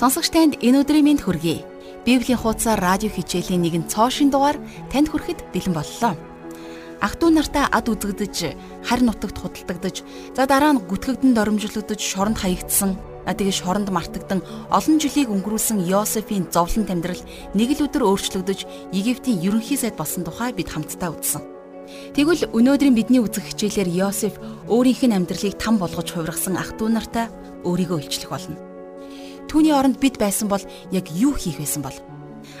Сонсогч танд энэ өдрийн мэнд хүргэе. Библийн хуудасаар радио хичээлийн нэгэн цоошин дугаар танд хүрэхэд бэлэн боллоо. Ах トゥ нартай ад үзэгдэж, харин нутагт худалдагдаж, за дараа нь гүтгэгдэн доромжлогдож, шоронд хаягдсан, тэгээ шоронд мартагдан олон жилийг өнгөрүүлсэн Йосефийн зовлон амьдрал нэг л өдөр өөрчлөгдөж, Египтийн ерөнхий сайд болсон тухай бид хамтдаа үзсэн. Тэгвэл өнөөдрийн бидний үзэх хичээлээр Йосеф өөрийнх нь амьдралыг там болгож хувиргасан ах トゥ нартай өөрийгөө илчлэх болно. Түүний оронд бид байсан бол яг юу хийх байсан бол?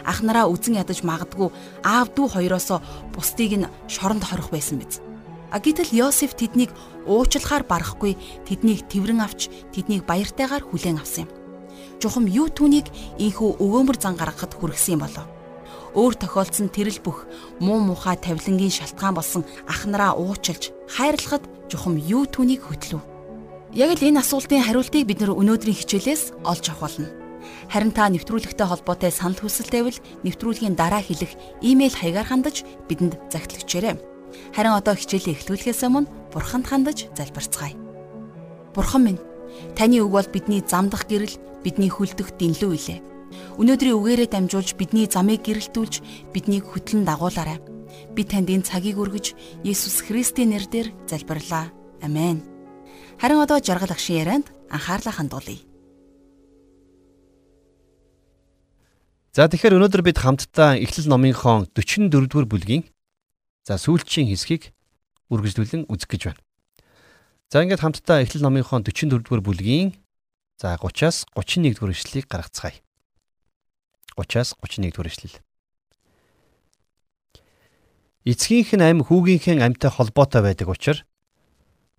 Ах нараа үзен ядаж магадгүй аав дүү хоёроосоо бусдыг нь шоронд хорих байсан биз. А гэтэл Йосеф тэднийг уучлахаар барахгүй тэднийг тэрэн авч тэднийг баяртайгаар хүлээн авсан юм. Жухам юу түүнийг инхүү өвөөмөр зан гаргахад хүргэсэн болов? Өөр тохиолдсон тэрэл бүх муу мухай тавилангийн шалтгаан болсон ах нараа уучлж хайрлахад жухам юу түүнийг хөтлөв? Яг л энэ асуултын хариултыг бид нөр өнөөдрийн хичээлээс олж авах болно. Харин та нэвтрүүлэгтэй холбоотой санал хүсэл тавил нэвтрүүлгийн дараа хэлэх имэйл хаягаар хандаж бидэнд загтлагчээрэй. Харин одоо хичээлээ эхлүүлэхээс өмнө Бурханд хандаж залбирцгаая. Бурхан минь, таны үг бол бидний замдах гэрэл, бидний хүлдэх дэнлүү илээ. Өнөөдрийн үгээрээ дамжуулж бидний замыг гэрэлтүүлж биднийг хөтлөн дагуулаарай. Би танд энэ цагийг өргөж Есүс Христийн нэрээр залбирлаа. Амен. Харин одоо жаргал агшин ярианд анхаарлаа хандуулъя. За тэгэхээр өнөөдөр бид хамтдаа Эхлэл номынхон 44-р бүлгийн за сүүлчийн хэсгийг үргэлжлүүлэн үзэх гэж байна. За ингээд хамтдаа Эхлэл номынхон 44-р бүлгийн за 30-аас 31-р эшлэлийг гаргацгаая. 30-аас 31-р эшлэл. Эцгийнх нь амь хүүгийнхэн амьтай холбоотой байдаг учраас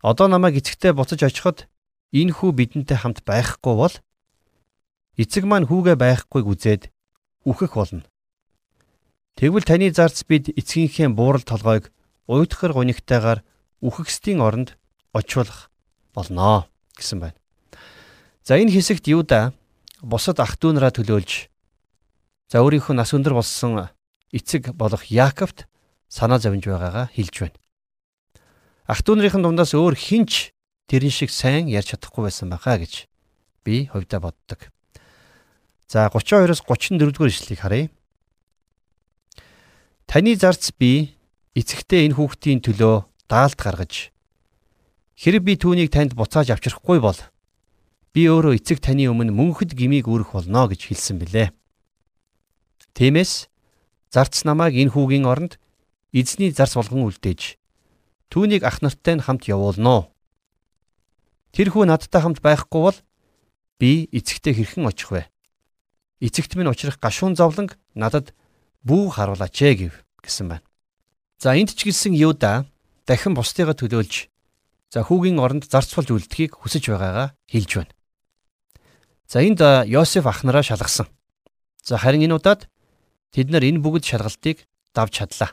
Одоо намайг эцэгтэй буцаж очиход энэ хүү бидэнтэй хамт байхгүй бол эцэг маань хүүгээ байхгүйг үзээд үхэх болно. Тэгвэл таны зарц бид эцгийнхээ буурал толгойг уйдхар гунигтайгаар үхэхстийн оронд очиулах болноо гэсэн байна. За энэ хэсэгт Юда бусад ах トゥ нараа төлөөлж за өөрийнхөө нас өндөр болсон эцэг болох Яаковт санаа зовж байгаагаа хэлж байна. Ах トゥ нарын дундаас өөр хинч тэрэн шиг сайн ярьж чадахгүй байсан байхаа гэж би хувьдаа боддог. За 32-оос 34 дугаар ишлэгийг харъя. Таны зарц би эцэгтэй энэ хүүхдийн төлөө даалт гаргаж хэрэг би түүнийг танд буцааж авчрахгүй бол би өөрөө эцэг таны өмнө мөнхөд гмийг үүрэх болно гэж хэлсэн билээ. Тиймээс зарц намайг энэ хүүгийн оронд эзний зарц болгон үлдээж Түүнийг ах нартай нь хамт явуулнаа. Тэр хүү надтай хамт байхгүй бол би эцэгтэй хэрхэн очих вэ? Эцэгт минь учрах гашуун зовлонг надад бүү харуулаач ээ гэв гэсэн байна. За энд ч гэлсэн Юда дахин бусдыгаа төлөөлж за хүүгийн оронд зарцуулж үлдэхийг хүсэж байгаагаа хэлж байна. За энд Йосеф ах нараа шалгасан. За харин энэ удаад тэд нар энэ бүгд шалгалтыг давж чадлаа.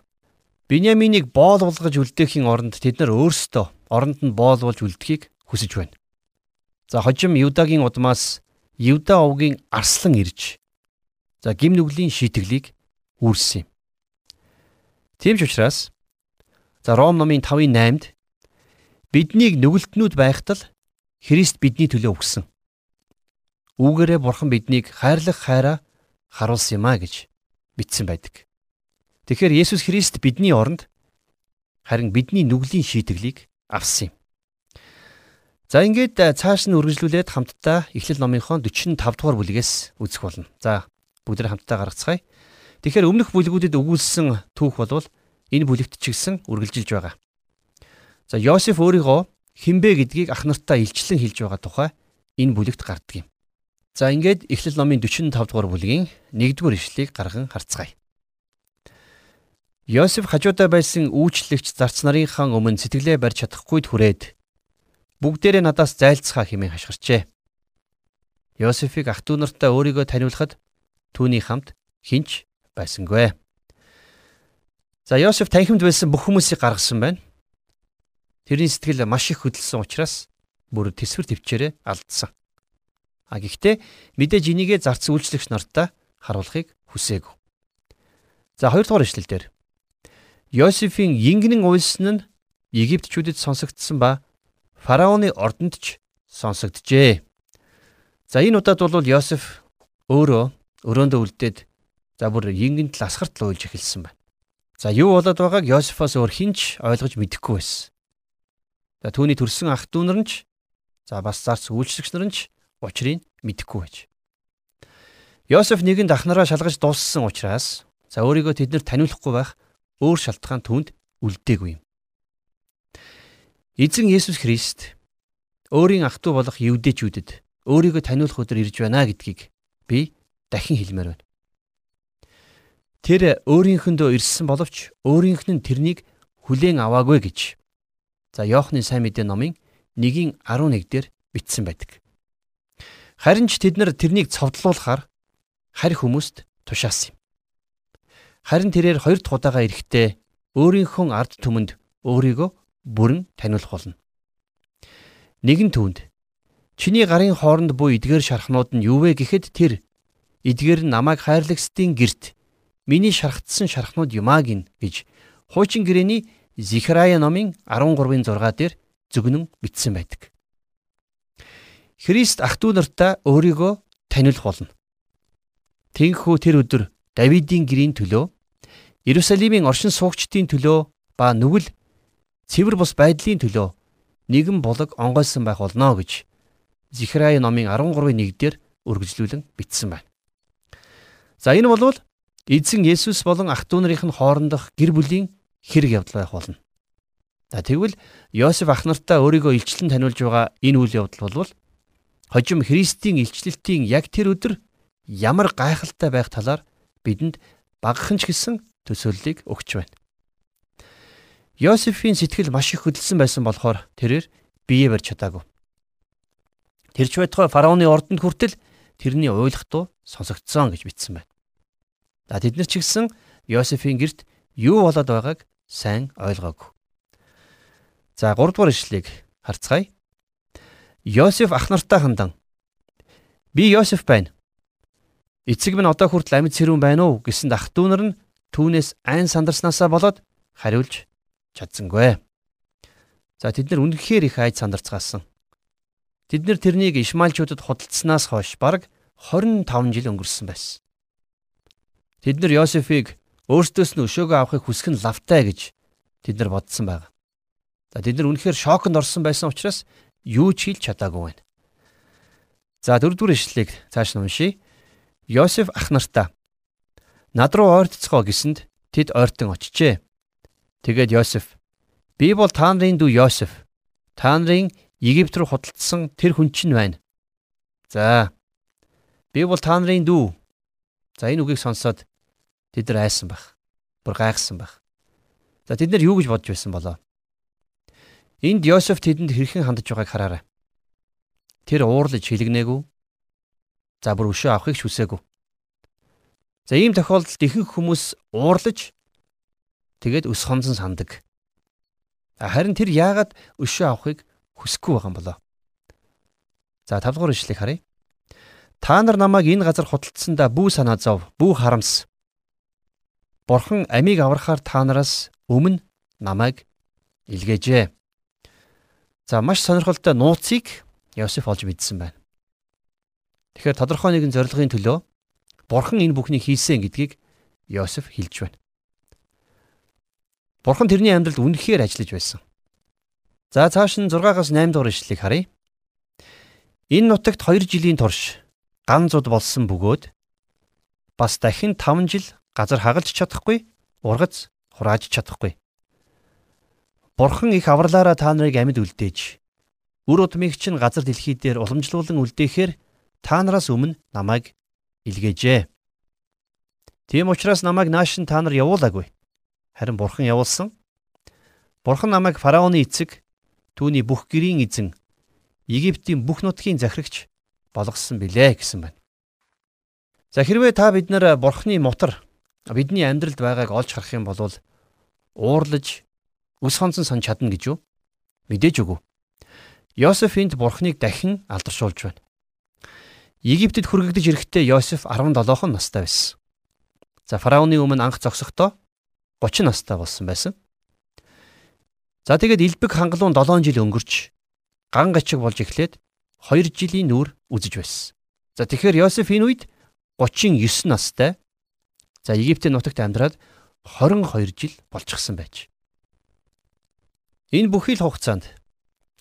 Биньяминийг боол болгож үлдээхийн оронд тэд нар өөрсдөө оронд нь боол болж үлдэхийг хүсэж байна. За хожим Юдагийн удмаас Юда овгийн арслан ирж за гим нүглийн шийтгэлийг үүрсэн юм. Тийм ч учраас за Ром номын 5-ын 8-д биднийг нүгэлтнүүд байхтал Христ бидний төлөө өгсөн. Үүгээрээ бурхан биднийг хайрлах хайраа харуулсан юм а гэж бичсэн байдаг. Тэгэхээр Есүс Христ бидний оронд харин бидний нүглийн шийтгэлийг авсан юм. За ингээд э, цааш нь үргэлжлүүлээд хамтдаа Эхлэл номынхон 45 дугаар бүлгээс үзэх болно. За бүгд хамтдаа гаргацгаая. Тэгэхээр өмнөх бүлгүүдэд өгүүлсэн түүх болвол энэ бүлэгт ч гэсэн үргэлжилж байгаа. За Йосеф өөрийгөө хинбэ гэдгийг ах нартаа илчлэн хэлж байгаа тухай энэ бүлэгт гарддаг юм. За ингээд Эхлэл номын 45 дугаар бүлгийн 1-р ишлэгийг гарган харцгаая. Йосеф хажуудаа байсан үйлчлэгч зарц нарынхаа өмнө сэтгэлээ барьж чадахгүйд хүрээд бүгдээрээ надаас зайлцхаа хэмээн хашгирчээ. Йосефийг ах トゥ нартай өөрийгөө таниулахад түүний хамт хинч байсангүй. За Йосеф танхимд байсан бүх хүмүүсийг гаргасан байна. Тэрний сэтгэл маш их хөдөлсөн учраас бүр тэсвэр төвчээрээ алдсан. А гэхдээ мэдээж энийгээ зарц үйлчлэгч нартаа харуулахыг хүсээгүй. За хоёрдугаар ишлэл дээр Йосефийн ингэнэн уйлсан нь Египтчүүдэд сонсогдсон ба фараоны ордонд ч сонсогджээ. За энэ удаад бол Йосеф өөрөө өрөөндөө үлдээд за бүр ингэнд л асгарт л уйлж эхэлсэн байна. За юу болоод байгааг Йосефоос өөр хинч ойлгож мэдэхгүй байсан. За түүний төрсэн ах дүүнэр нь ч за бас зарц үйлчлэгч нар нь ч учрыг мэдэхгүй байж. Йосеф нэгэнд ахнараа шалгаж дууссан учраас за өөрийгөө тэднэр таниулахгүй байх өөр шалтгаан түнд үлдээгүй юм. Эзэн Есүс Христ өөрийн ах トゥ болох евдэчүүдэд өөрийгөө таниулах өдөр ирж байна гэдгийг би дахин хэлмээр байна. Тэр өөрийнхөндөө ирсэн боловч өөрийнх нь тэрнийг хүлээн аваагүй гэж. За Иохны сайн мэдээ номын 1-ийн 11 дээр бичсэн байдаг. Харин ч тэд нар тэрнийг цовдлуулахаар харь хүмүүст тушаасан юм. Харин тэрээр хоёр дахь удаага ирэхдээ өөрийнхөө ард түмэнд өөрийгөө бүрэн таниулах болно. Нэгэн түүнд чиний гарын хооронд буй эдгээр шархнууд нь юу вэ гэхэд тэр эдгээр нь намайг хайрлагсдын герт миний шархтсан шархнууд юмаа гин гэж хуучин гэрээний Зихрая номын 13-ын 6 дээр зөвгнөн бичсэн байдаг. Христ ах トゥ нартаа өөрийгөө таниулах болно. Тэнхүү тэр өдөр Давидын гэрийн төлөө Иерусалимийн оршин суугчдын төлөө ба нүгэл цэвэр бус байдлын төлөө нэгэн булаг онгойсон байх болно гэж Зихрай номын 13-ийн 1 дээр үргэлжлүүлэн бичсэн байна. За энэ бол эзэн Есүс болон ах トゥ нарын хоорондох гэр бүлийн хэрэг явдал байх болно. За тэгвэл Йосеф ах нартаа өөрийгөө илчлэн таниулж байгаа энэ үйл явдал бол хожим Христийн илчлэлтийн яг тэр өдөр ямар гайхалтай байх талаар бидэнд багахан ч гэсэн төсөөллийг өгч байна. Йосефийн сэтгэл маш их хөдөлсөн байсан болохоор тэрээр бие барьж чадаагүй. Тэрч байтугай фараоны ордонд хүртэл тэрний уйлах дуу сонсогдсон гэж бичсэн байна. За тэд нар ч гэсэн Йосефийн герт юу болоод байгааг сайн ойлгоогүй. За 3 дугаар ишлэгийг харцгаая. Йосеф ах нартай хандан би Йосеф байна. Эцэг минь одоо хүртэл амьд сэрүүн байна уу гэсэнд ах дүүнэр нь түүнээс айн сандарснаасаа болоод хариулж чадсангүй. За тэд нар үнэхээр их айд сандарцгаасан. Тэд нар тэрнийг Ишмаилчуудад худалдсанаас хойш бараг 25 жил өнгөрсөн байсан. Тэд нар Йосефийг өөртөөс нь өшөөгөө авахыг хүсэх нь лавтай гэж тэд нар бодсон байна. За тэд нар үнэхээр шоконд орсон байсан учраас юу ч хийж чадаагүй байна. За дөрөвдүгээр ишлэлийг цааш нь уншийе. Йосеф ах нартаа над руу ойртцгоо гэсэнд тэд ойртон очижээ. Тэгээд Йосеф би бол та нарын дүү Йосеф. Та нарын Египт рүү худалдсан тэр хүн чинь байна. За. Би бол та нарын дүү. За энэ үгийг сонсоод тэд нар айсан байх. Бүр гайхсан байх. За тэд нар юу гэж бодож байсан болоо? Энд Йосеф тэдэнд хэрхэн хандж байгааг хараарай. Тэр уурлаж хилэгнээгүй За бүр өшөө авахыг ч хүсээгүй. За ийм тохиолдолд ихэнх хүмүүс уурлаж тэгээд өс хонсон сандаг. Харин тэр яагаад өшөө авахыг хүсэхгүй байгаа юм болоо? За 5 дугаар ишлэгийг харъя. Та нар намайг энэ газар худалдсандаа бүү санаа зов, бүү харамс. Бурхан амийг аврахаар та нараас өмнө намайг илгээжээ. За маш сонирхолтой нууцыг Йосеф олж мэдсэн байна. Тэгэхээр тодорхой нэгэн зорилгын төлөө Бурхан энэ бүхнийг хийсэн гэдгийг Йосеф хэлж байна. Бурхан тэрний амьдралд үнэхээр ажиллаж байсан. За цааш нь 6-аас 8 дугаар ишлэлийг харъя. Энэ нутагт 2 жилийн турш ган зуд болсон бөгөөд бас дахин 5 жил газар хагалж чадахгүй, ургац хурааж чадахгүй. Бурхан их авралаараа та нарыг амьд үлдээж, үр удмыг чинь газар дэлхий дээр уламжлуулан үлдээхээр та нараас өмнө намайг илгээжээ. Тийм учраас намайг нааш нь та нар явуулаагүй. Харин бурхан явуулсан. Бурхан намайг фараоны эцэг, түүний бүх гэрийн эзэн, Египтийн бүх нутгийн захирагч болгосон билээ гэсэн байна. За хэрвээ та бид нар бурхны мотор бидний амьдралд байгааг олж харах юм бол уурлаж үс хонцон сан чадна гэж юу? Мэдээж үгүй. Йосеф энд бурхныг дахин алдаршуулж байна. Египтэд хүргэгдэж ирэхдээ Йосеф 17хон настай байсан. За фараоны өмнө анх зогсохдоо 30 настай болсон байсан. За тэгээд элбэг хангалуун 7 жил өнгөрч ган гачиг болж эхлээд 2 жилийн нүүр үзэж байсан. За тэгэхээр Йосеф энэ үед 39 настай за Египтийн нутагт амьдраад 22 жил болчихсон байж. Энэ бүхий л хугацаанд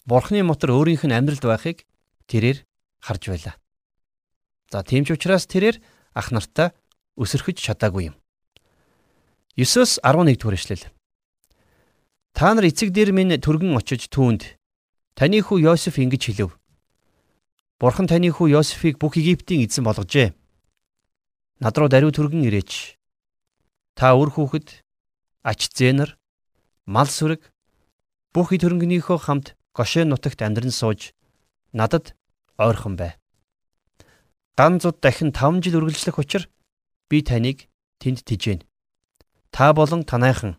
Бурхны мотор өөрийнх нь амьдралд байхыг тэрээр харж байлаа. За тийм ч учраас тэрээр ах нартаа өсөрхөж чадаагүй юм. 9-с 11 дугаар ишлэл. Та нар эцэг дээр минь түргэн очиж түүнд таны хүү Йосеф ингэж хэлв. Бурхан таны хүү Йосефийг бүх Египтийн эзэн болгожээ. Над руу даруй түргэн ирээч. Та үр хүүхэд, ач зээнэр, мал сүрэг бүх ид хөрөнгөнийхөө хамт Гошен нутагт амьдран сууж надад ойрхон бай. Дан зуд дахин 5 жил үргэлжлэх учир би таныг тэнд тижээн. Та болон танайхан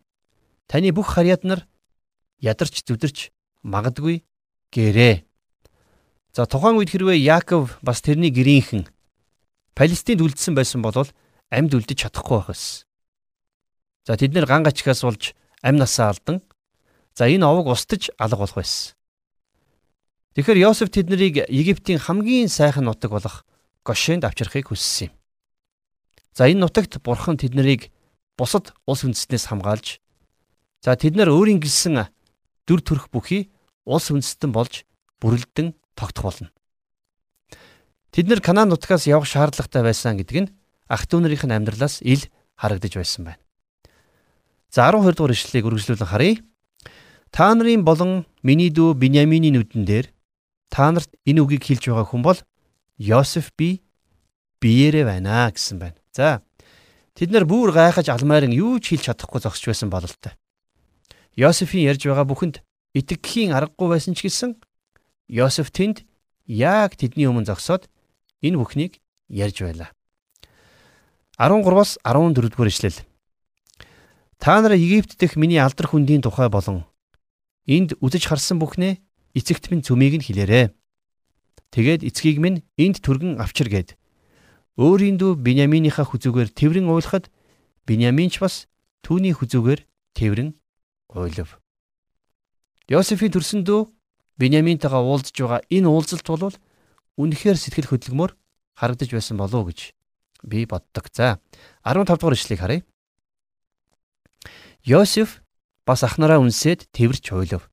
таны бүх харьяад нар ядарч зүдэрч магадгүй гэрээ. За тухайн үед хэрвээ Яаков бас тэрний гэрийнхэн Палестинд үлдсэн байсан бол амьд үлдэж чадахгүй байх байсан. За тэд нэр ган гачгаас болж амь насаа алдан за энэ овог устж алга болох байсан. Тэгэхээр Йосеф тэднийг Египтийн хамгийн сайхан нутаг болох Гошенд авчрахыг хүссэн юм. За энэ нутагт бурхан тэднийг бусад улс үндэстнээс хамгаалж за тэд нар өөрийн гэлсэн дүр төрх бүхий улс үндэстэн болж бүрэлдэн тогтох болно. Тэд нар Канаан нутгаас явах шаардлагатай байсан гэдэг нь ах トゥ нарийнх нь амьдралаас ил харагдаж байсан байна. За 12 дугаар ишлэлийг үргэлжлүүлэн харъя. Та нарын болон миний дүү Биньяминий нүдэн дээр та нарт энэ үгийг хэлж байгаа хүн бол Йосеф би биеэрээ байна гэсэн байна. За Тэд нар бүр гайхаж алмайран юу ч хэлж чадахгүй зогсож байсан бололтой. Йосефийн ярьж байгаа бүхэнд итгэхийн аргагүй байсан ч гэсэн Йосеф тэнд яг тэдний өмнө зогсоод энэ бүхнийг ярьж байлаа. 13-аас 14 дугаар ишлэл. Та нар Египт дэх миний алдар хүндийн тухай болон энд үзэж харсан бүхнээ эцэгт минь зүмийг нь хэлээрээ. Тэгээд эцгийг минь энд түргэн авчир гээд Өөрийн дүү Биньяминийхаа хүзүүгээр тэрвэн уйлахад Биньямин ч бас түүний хүзүүгээр тэрвэн уйлав. Йосефийн төрсөн дүү Биньяминтайгаа уулзж байгаа энэ уулзалт бол үнэхээр сэтгэл хөдлөмөр харагдаж байсан болов уу гэж би боддог. За 15 дугаар ишлэгийг харъя. Йосеф бас ах нараа үнсээд тэрч уйлав.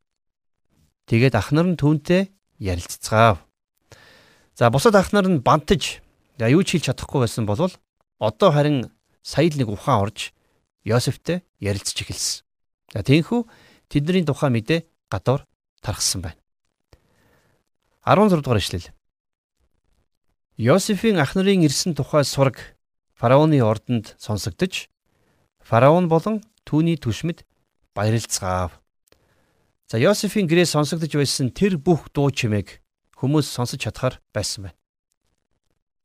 Тэгээд ах нар нь түүнтэй ярилцгаав. За бусад ах нар нь бантаж За юу ч хийж чадахгүй байсан бол одоо харин сая л нэг ухаан орж Йосефтэй ярилцж эхэлсэн. За тийхүү тэдний тухай мэдээ гадуур тархсан байна. 16 дугаар ишлэл. Йосефийн ах нарын ирсэн тухай сураг фараоны ордонд сонсогдож фараон болон түүний түшмэд баярлцгаав. За Йосефийн гэрээ сонсогдож байсан тэр бүх дуу чимээг хүмүүс сонсож чадхаар байсан байна.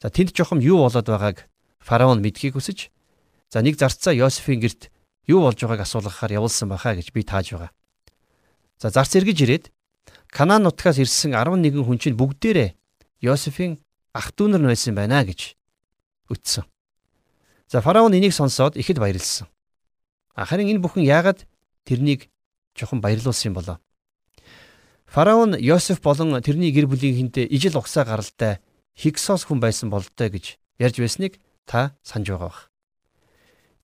За тэнд жохом юу болоод байгааг фараон мэдхийг хүсэж за нэг зарцаа Йосефийн герт юу болж байгааг асуулгахаар явуулсан байхаа гэж би тааж байгаа. За зарц эргэж ирээд Канаан нутгаас ирсэн 11 хүн чинь бүгдээрээ Йосефийн ах дүү нар байсан байна гэж үтсэн. За фараон энийг сонсоод ихэд баярлсан. Харин энэ бүхэн яагаад тэрнийг жоохон баярлуулсан юм болоо? Фараон Йосеф болон тэрний гэр бүлийнхэнтэй ижил угсаа гаралтай Хиксос хүн байсан бололтой гэж ярьж байсныг та санаж байгаа бах.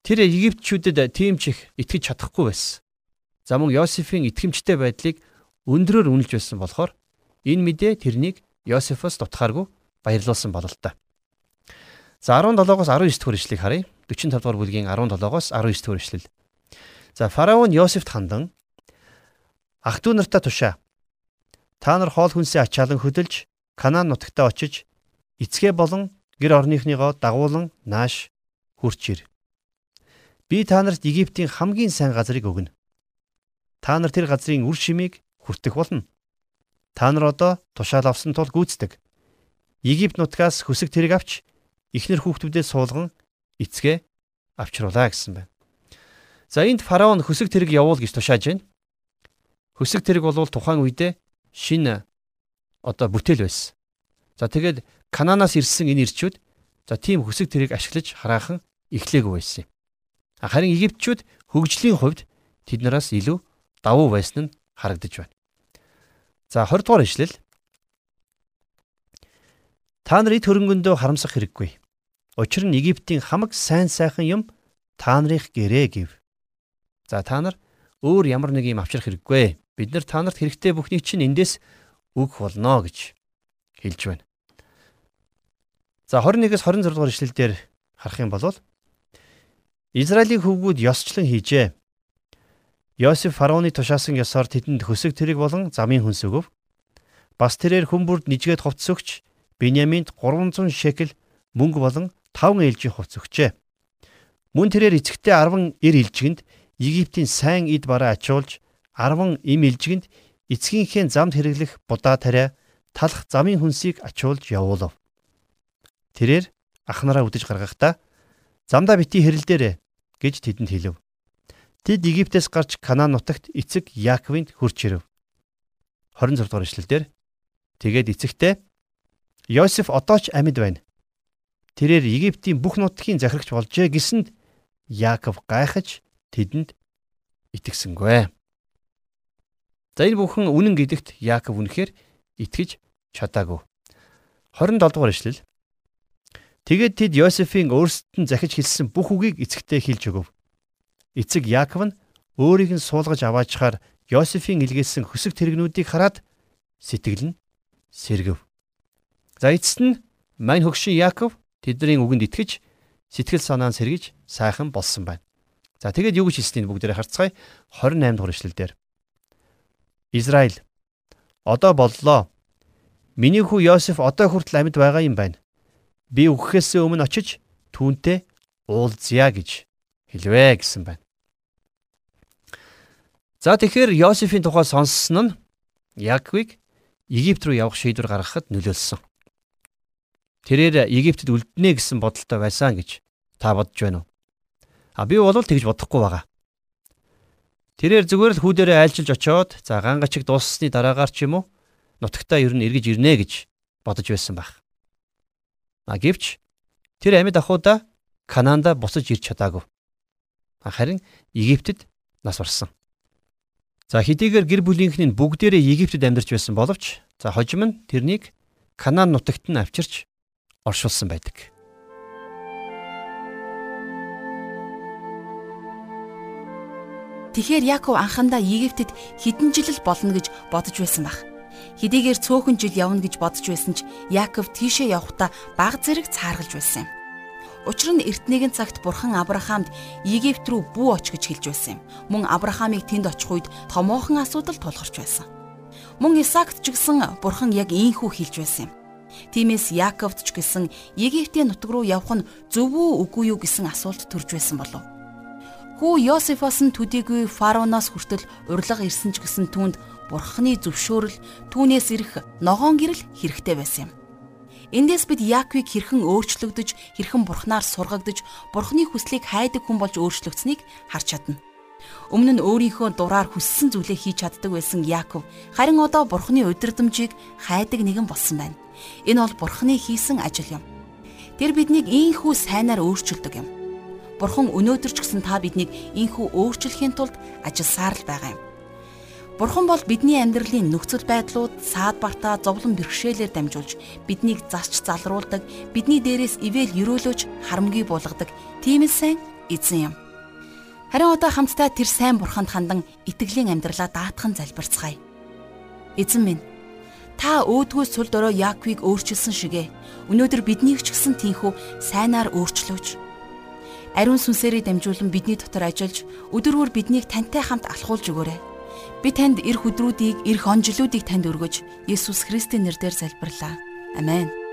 Тэр Египтчүүдэд тийм ч их итгэж чадахгүй байсан. За мөн Йосефийн итгэмжтэй байдлыг өндрөөр үнэлж байсан болохоор энэ мэдээ тэрнийг Йосефоос дутхааргүй баярлуулсан бололтой. За 17-оос 19 дугаар ишлэгийг харъя. 45 дугаар бүлгийн 17-оос 19 дугаар ишлэл. За фараон Йосефт хандан ах トゥ нартаа тушаа. Та нар хоол хүнсээ ачаалан хөдөлж Канаан нутагтаа очиж эцгээ болон гэр орныхныгоо дагуулan нааш хурч ир. Би та нарт Египтийн хамгийн сайн газрыг өгнө. Та нар тэр газрын үр шимийг хүртэх болно. Та нар одоо тушаал авсан тул гүйцэтгэг. Египт нутгаас хөсөг тэрэг авч ихнэр хүүхдүүдээ суулган эцгээ авчруулаа гэсэн байна. За энд фараон хөсөг тэрэг явуул гэж тушааж байна. Хөсөг тэрэг бол тухайн үедээ шинэ одоо бүтээл байсан. За тэгээд Кананаас ирсэн энэ ирчүүд за тийм хөсөг тэрийг ашиглаж хараахан эхлэегүй байсан юм. Харин Египтчүүд хөгжлийн хувьд тэднээс илүү давуу байсан нь харагдаж байна. За 20 дугаар ишлэл. Та нар эд хөрөнгөндөө харамсах хэрэггүй. Учир нь Египтийн хамаг сайн сайхан юм та нарыг гэрээ гэв. За та нар өөр ямар нэг юм авчрах хэрэггүй. Бид нар та нарт хэрэгтэй бүхнийг чинь эндээс өгөх болно гэж хэлж байна. За 21-с 26 дугаар ишлэлдэр харах юм бол Израилийн хөвгүүд ёсчлон хийжээ. Йосеф фараоны тушаасан ёсоор тэдэнд хөсөг тэрэг болон замын хүнс өгөв. Бас тэрээр хүмүүрд нижгээд хувцс өгч Биньяминд 300 шекел мөнгө болон 5 ээлжийн хувцс өгчээ. Мөн тэрээр эцэгтэй 10 эр илжигэнд Египтийн сайн эд бараа ачуулж 10 им илжигэнд эцгийнхээ замд хэрэглэх будаа тариа талах замын хүнсийг ачуулж явуулав. Тэрээр ахнараа үдэж гаргахдаа замдаа бити хэрэлдээрэ гэж тэдэнд хэлв. Тэд Египтээс гарч Канаан нутагт эцэг Яаковынд хурч ирэв. 26 дугаар эшлэлдэр тэгээд эцэгтэй Йосеф одоо ч амьд байна. Тэрээр Египтийн бүх нутгийн захирагч болжээ гэсэнд Яаков гайхаж тэдэнд итгэсэнгүй. За энэ бүхэн үнэн гэдэгт Яаков үнэхээр итгэж чадаагүй. 27 дугаар эшлэл. Тэгээд тэд Йосефийн өөрсдөд нь захиж хэлсэн бүх үгийг эцэгтэй хэлж өгөв. Эцэг Яаков нь өөрийг нь суулгаж аваачаар Йосефийн илгээсэн хөсөг тэрэгнүүдийг хараад сэтгэл нь сэргэв. За эцэст нь мань хөгшин Яаков тэдний үгэнд итгэж сэтгэл санаа нь сэргэж сайхан болсон байна. За тэгээд юу гэж хэлснийг бүгдээрээ харцгаая 28 дугаар эшлэлдэр. Израиль одоо боллоо. Миний хүү Йосеф одоо хүртэл амьд байгаа юм байна. Би өгөхөөс өмнө очиж түүнтэй уулзъя гэж хэлвэ гэсэн байна. За тэгэхээр Йосефийн тухай сонссон нь Яаковыг Египт рүү явах шийдвэр гаргахад нөлөөлсөн. Тэрээр Египтэд үлднэ гэсэн бодолтой байсан гэж та бодож байна уу? А би бол тэгж бодохгүй байгаа. Тэрээр зүгээр л хүүдэрээ айлчилж очоод за гангачиг дууссны дараагаар ч юм уу нутагтаа ер нь эргэж ирнэ гэж бодож байсан байх. А гэвч тэр амьд ахуда Канаанда буцаж ирч чадаагүй. Харин Египтэд нас барсан. За хэдийгээр гэр бүлийнх нь бүгдээрээ Египтэд амьдарч байсан боловч за хожим нь тэрнийг Канаан нутагт нь авчирч оршуулсан байдаг. Тэгэхээр Яков анхандаа Египтэд хэдэн жил л болно гэж бодож байсан баг. Хэдийгээр цөөхөн жил явна гэж бодож байсан ч Яков тийшээ явхдаа баг зэрэг цааргалж байсан юм. Учир нь эртнийгэн цагт бурхан Авраамд Египт рүү бүү оч гэж хэлж байсан юм. Мөн Авраамыг тэнд очих үед томоохон асуудал тулгарч байсан. Мөн Исаакт ч гэсэн бурхан яг ийхүү хэлж байсан юм. Тиймээс Яаковт ч гэсэн Египтийн нутаг руу явах нь зөв үү үгүй юу гэсэн асуулт төрж байсан болов. Хүү Йосефос нь төдийгүй фараоноос хүртэл урилга ирсэн ч гэсэн түүнд бурхны зөвшөөрөл түүнээс ирэх ногоон гэрэл хэрэгтэй байсан юм. Эндээс бид Яаковыг хэрхэн өөрчлөгдөж, хэрхэн бурхнаар сургагдж, бурхны хүслийг хайдаг хүн болж өөрчлөгдсөнийг харж чадна. Өмнө нь өөрийнхөө дураар хүссэн зүйлээ хийж чаддаг байсан Яаков харин одоо бурхны удирдамжийг хайдаг нэгэн болсон байна. Энэ бол бурхны хийсэн ажил юм. Тэр биднийг ийхүү сайнаар өөрчилдөг юм. Бурхан өнөөдөр ч гэсэн та биднийг инхүү өөрчлөхийн тулд ажилласаар л байгаа юм. Бурхан бол бидний амьдралын нөхцөл байдлууд саад бартаа зовлон бэрхшээлээр дамжуулж биднийг засч залруулдаг, бидний дээрээс ивэл өрөөлөж харамгүй болгодог тийм л сайн эзэн юм. Харин одоо хамтдаа тэр сайн бурханд хандан итгэлийн амьдралаа даатхан залбирцгаая. Эзэн минь та өөдгөө сүл дорой Яаковыг өөрчилсөн шигэ өнөөдөр биднийг ч гэсэн тийхүү сайнаар өөрчлөөч ариун сүнсээрээ дамжуулан бидний дотор ажиллаж өдөрвөр биднийг тантай хамт алхуулж өгөөрэй. Би танд эрх өдрүүдийг, эрх он жилүүдийг танд өргөж, Есүс Христийн нэрээр залбирлаа. Амен.